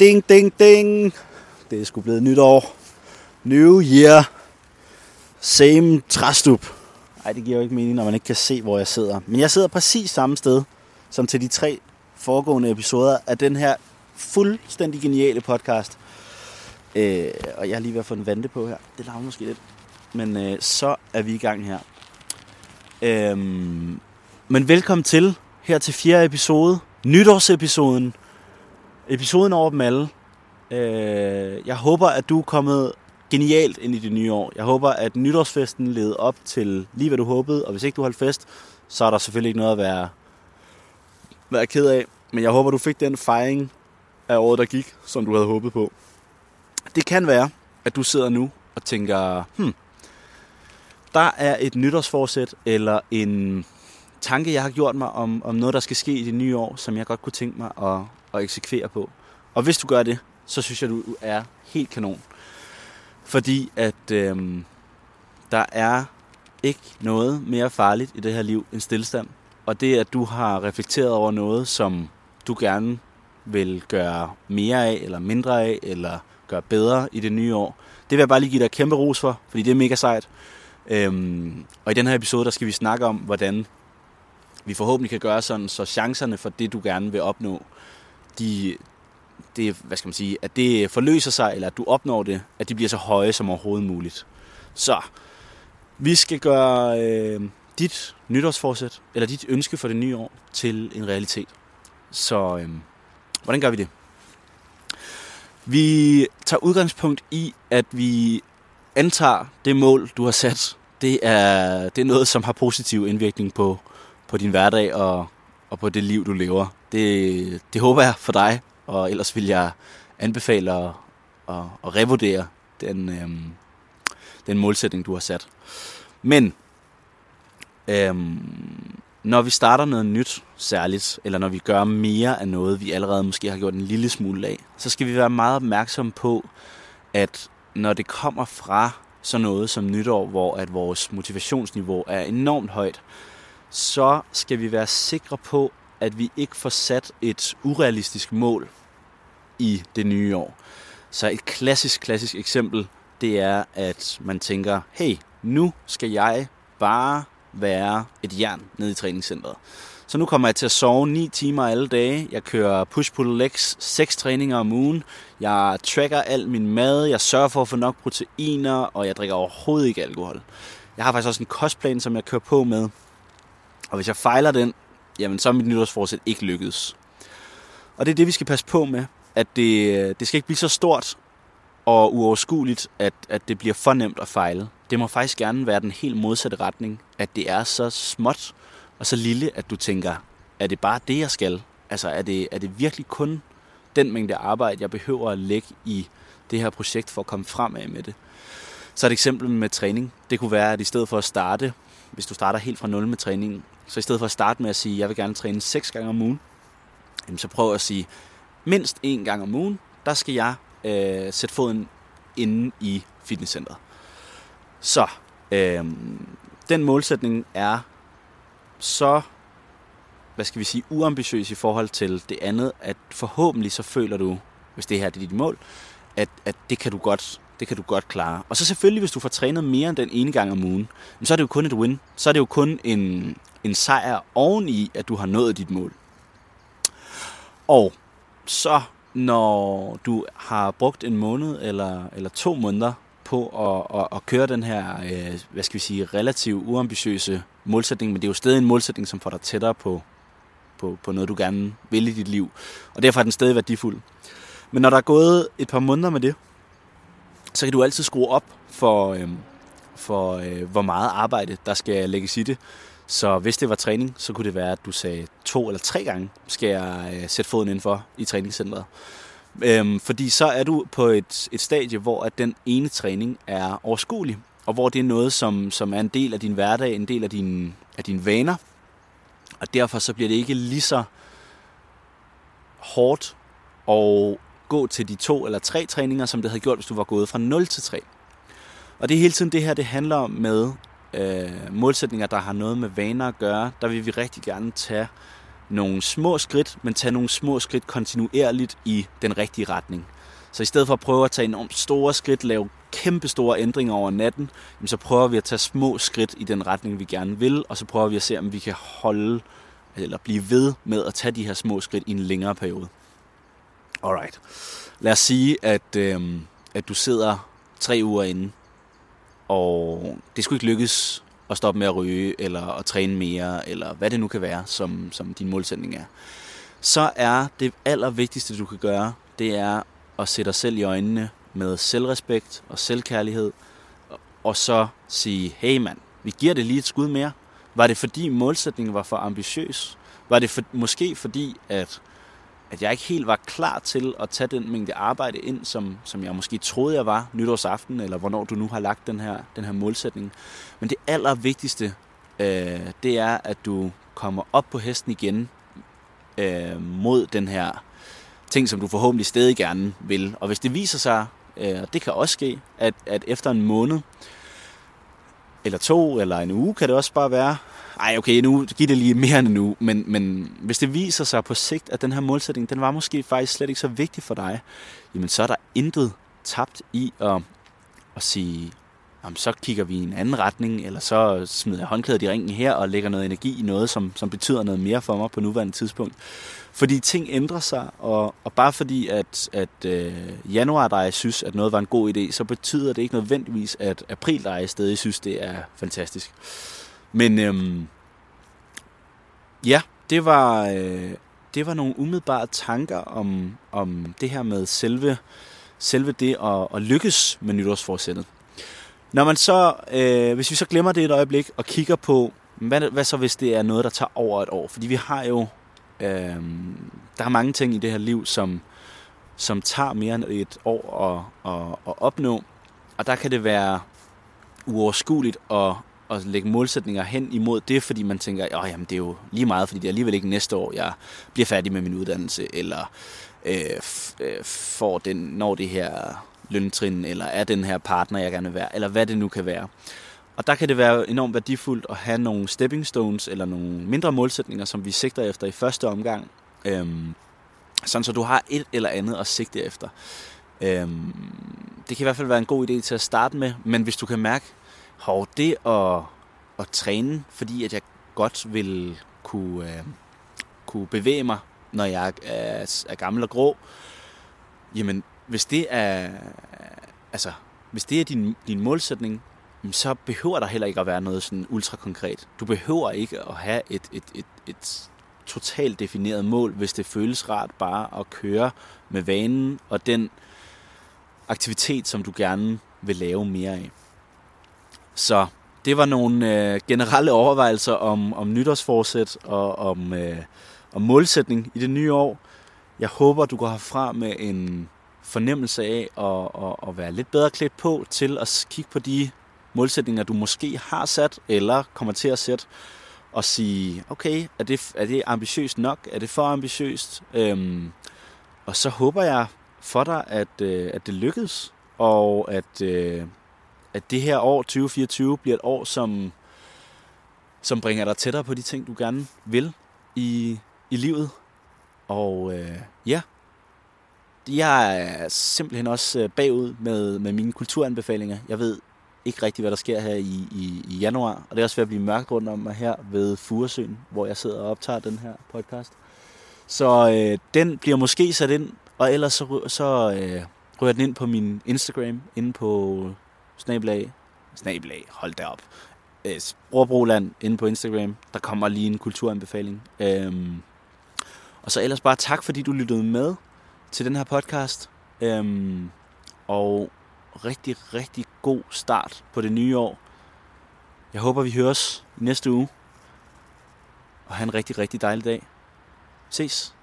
Ding, ding, ding. Det er sgu blevet nytår. New year. Same træstup. Nej, det giver jo ikke mening, når man ikke kan se, hvor jeg sidder. Men jeg sidder præcis samme sted, som til de tre foregående episoder af den her fuldstændig geniale podcast. Øh, og jeg er lige ved at få en vante på her. Det laver måske lidt. Men øh, så er vi i gang her. Øh, men velkommen til her til fjerde episode. Nytårsepisoden. Episoden over dem alle. Øh, jeg håber, at du er kommet genialt ind i det nye år. Jeg håber, at nytårsfesten levede op til lige hvad du håbede. Og hvis ikke du holdt fest, så er der selvfølgelig ikke noget at være, være ked af. Men jeg håber, du fik den fejring af året, der gik, som du havde håbet på. Det kan være, at du sidder nu og tænker, hmm, der er et nytårsforsæt eller en tanke, jeg har gjort mig om, om noget, der skal ske i det nye år, som jeg godt kunne tænke mig at, at eksekvere på. Og hvis du gør det, så synes jeg, du er helt kanon. Fordi at øhm, der er ikke noget mere farligt i det her liv end stillestand. Og det, at du har reflekteret over noget, som du gerne vil gøre mere af, eller mindre af, eller gøre bedre i det nye år. Det vil jeg bare lige give dig kæmpe ros for, fordi det er mega sejt. Øhm, og i den her episode, der skal vi snakke om, hvordan vi forhåbentlig kan gøre sådan, så chancerne for det, du gerne vil opnå, de, det, hvad skal man sige, at det forløser sig, eller at du opnår det, at de bliver så høje som overhovedet muligt. Så, vi skal gøre øh, dit nytårsforsæt, eller dit ønske for det nye år, til en realitet. Så, øh, hvordan gør vi det? Vi tager udgangspunkt i, at vi antager det mål, du har sat. Det er, det er noget, som har positiv indvirkning på, på din hverdag og, og på det liv, du lever. Det, det håber jeg for dig, og ellers vil jeg anbefale at, at, at revurdere den, øhm, den målsætning, du har sat. Men øhm, når vi starter noget nyt særligt, eller når vi gør mere af noget, vi allerede måske har gjort en lille smule af, så skal vi være meget opmærksomme på, at når det kommer fra sådan noget som nytår, hvor at vores motivationsniveau er enormt højt, så skal vi være sikre på, at vi ikke får sat et urealistisk mål i det nye år. Så et klassisk, klassisk eksempel, det er, at man tænker, hey, nu skal jeg bare være et jern nede i træningscenteret. Så nu kommer jeg til at sove 9 timer alle dage. Jeg kører push-pull legs 6 træninger om ugen. Jeg tracker al min mad. Jeg sørger for at få nok proteiner, og jeg drikker overhovedet ikke alkohol. Jeg har faktisk også en kostplan, som jeg kører på med. Og hvis jeg fejler den, jamen så er mit nytårsforsæt ikke lykkedes. Og det er det, vi skal passe på med, at det, det skal ikke blive så stort og uoverskueligt, at, at det bliver for nemt at fejle. Det må faktisk gerne være den helt modsatte retning, at det er så småt og så lille, at du tænker, er det bare det, jeg skal? Altså er det, er det virkelig kun den mængde arbejde, jeg behøver at lægge i det her projekt for at komme fremad med det? Så et eksempel med træning, det kunne være, at i stedet for at starte, hvis du starter helt fra nul med træningen, så i stedet for at starte med at sige, jeg vil gerne træne 6 gange om ugen, så prøv at sige, mindst en gang om ugen, der skal jeg øh, sætte foden inde i fitnesscenteret. Så øh, den målsætning er så, hvad skal vi sige, uambitiøs i forhold til det andet, at forhåbentlig så føler du, hvis det her er dit mål, at, at det kan du godt det kan du godt klare. Og så selvfølgelig, hvis du får trænet mere end den ene gang om ugen, så er det jo kun et win. Så er det jo kun en, en sejr oveni, at du har nået dit mål. Og så når du har brugt en måned eller, eller to måneder på at, at, at køre den her, øh, hvad skal vi sige, relativt uambitiøse målsætning, men det er jo stadig en målsætning, som får dig tættere på, på, på noget, du gerne vil i dit liv. Og derfor er den stadig værdifuld. Men når der er gået et par måneder med det, så kan du altid skrue op for, øh, for øh, hvor meget arbejde, der skal lægges i det. Så hvis det var træning, så kunne det være, at du sagde to eller tre gange, skal jeg øh, sætte foden indenfor i træningscenteret. Øhm, fordi så er du på et, et stadie, hvor at den ene træning er overskuelig, og hvor det er noget, som, som er en del af din hverdag, en del af, din, af dine vaner. Og derfor så bliver det ikke lige så hårdt og gå til de to eller tre træninger, som det havde gjort, hvis du var gået fra 0 til 3. Og det er hele tiden det her, det handler om med øh, målsætninger, der har noget med vaner at gøre. Der vil vi rigtig gerne tage nogle små skridt, men tage nogle små skridt kontinuerligt i den rigtige retning. Så i stedet for at prøve at tage enormt store skridt, lave kæmpe store ændringer over natten, så prøver vi at tage små skridt i den retning, vi gerne vil, og så prøver vi at se, om vi kan holde eller blive ved med at tage de her små skridt i en længere periode. Alright. Lad os sige, at, øh, at du sidder tre uger inde, og det skulle ikke lykkes at stoppe med at ryge, eller at træne mere, eller hvad det nu kan være, som, som din målsætning er. Så er det allervigtigste, du kan gøre, det er at sætte dig selv i øjnene med selvrespekt og selvkærlighed, og så sige, hey mand, vi giver det lige et skud mere. Var det fordi målsætningen var for ambitiøs? Var det for, måske fordi, at, at jeg ikke helt var klar til at tage den mængde arbejde ind, som, som jeg måske troede, jeg var nytårsaften, eller hvornår du nu har lagt den her, den her målsætning. Men det allervigtigste, øh, det er, at du kommer op på hesten igen øh, mod den her ting, som du forhåbentlig stadig gerne vil. Og hvis det viser sig, øh, det kan også ske, at, at efter en måned, eller to, eller en uge kan det også bare være. Ej, okay, nu giver det lige mere end en uge, men, men hvis det viser sig på sigt, at den her målsætning, den var måske faktisk slet ikke så vigtig for dig, jamen så er der intet tabt i at, at sige, jamen, så kigger vi i en anden retning, eller så smider jeg håndklædet i ringen her og lægger noget energi i noget, som, som betyder noget mere for mig på nuværende tidspunkt. Fordi ting ændrer sig, og, og bare fordi, at, at øh, januar dig synes, at noget var en god idé, så betyder det ikke nødvendigvis, at april dig stadig synes, det er fantastisk. Men øhm, ja, det var, øh, det var nogle umiddelbare tanker om, om det her med selve, selve det at, at lykkes med nytårsforsættet. Når man så, øh, hvis vi så glemmer det et øjeblik og kigger på, hvad, hvad så hvis det er noget, der tager over et år? Fordi vi har jo, øh, der er mange ting i det her liv, som, som tager mere end et år at, at, at opnå. Og der kan det være uoverskueligt at, at lægge målsætninger hen imod det, fordi man tænker, at det er jo lige meget, fordi det er alligevel ikke næste år, jeg bliver færdig med min uddannelse, eller øh, øh får den, når det her løntrin, eller er den her partner, jeg gerne vil være, eller hvad det nu kan være. Og der kan det være enormt værdifuldt at have nogle stepping stones, eller nogle mindre målsætninger, som vi sigter efter i første omgang, øhm, sådan så du har et eller andet at sigte efter. Øhm, det kan i hvert fald være en god idé til at starte med, men hvis du kan mærke, hov, det at, at træne, fordi at jeg godt vil kunne, øh, kunne bevæge mig, når jeg er, er gammel og grå, jamen hvis det er, altså, hvis det er din, din målsætning, så behøver der heller ikke at være noget sådan ultra konkret. Du behøver ikke at have et, et, et, et totalt defineret mål, hvis det føles rart bare at køre med vanen og den aktivitet, som du gerne vil lave mere af. Så det var nogle øh, generelle overvejelser om, om nytårsforsæt og om, øh, om målsætning i det nye år. Jeg håber, du går herfra med en fornemmelse af at, at, at være lidt bedre klædt på til at kigge på de målsætninger, du måske har sat eller kommer til at sætte, og sige, okay, er det, er det ambitiøst nok? Er det for ambitiøst? Øhm, og så håber jeg for dig, at, øh, at det lykkes, og at, øh, at det her år, 2024, bliver et år, som, som bringer dig tættere på de ting, du gerne vil i, i livet. Og øh, ja, jeg er øh, simpelthen også øh, bagud med, med mine kulturanbefalinger. Jeg ved ikke rigtig, hvad der sker her i, i, i januar, og det er også ved at blive mørkt rundt om mig her ved Furesøen, hvor jeg sidder og optager den her podcast. Så øh, den bliver måske sat ind, og ellers så, så øh, ryger den ind på min Instagram, inde på snablag, snablag, hold da op, øh, Brorbroland inde på Instagram. Der kommer lige en kulturanbefaling. Øhm, og så ellers bare tak, fordi du lyttede med til den her podcast. Øhm, og rigtig, rigtig god start på det nye år. Jeg håber, vi høres næste uge. Og have en rigtig, rigtig dejlig dag. Ses.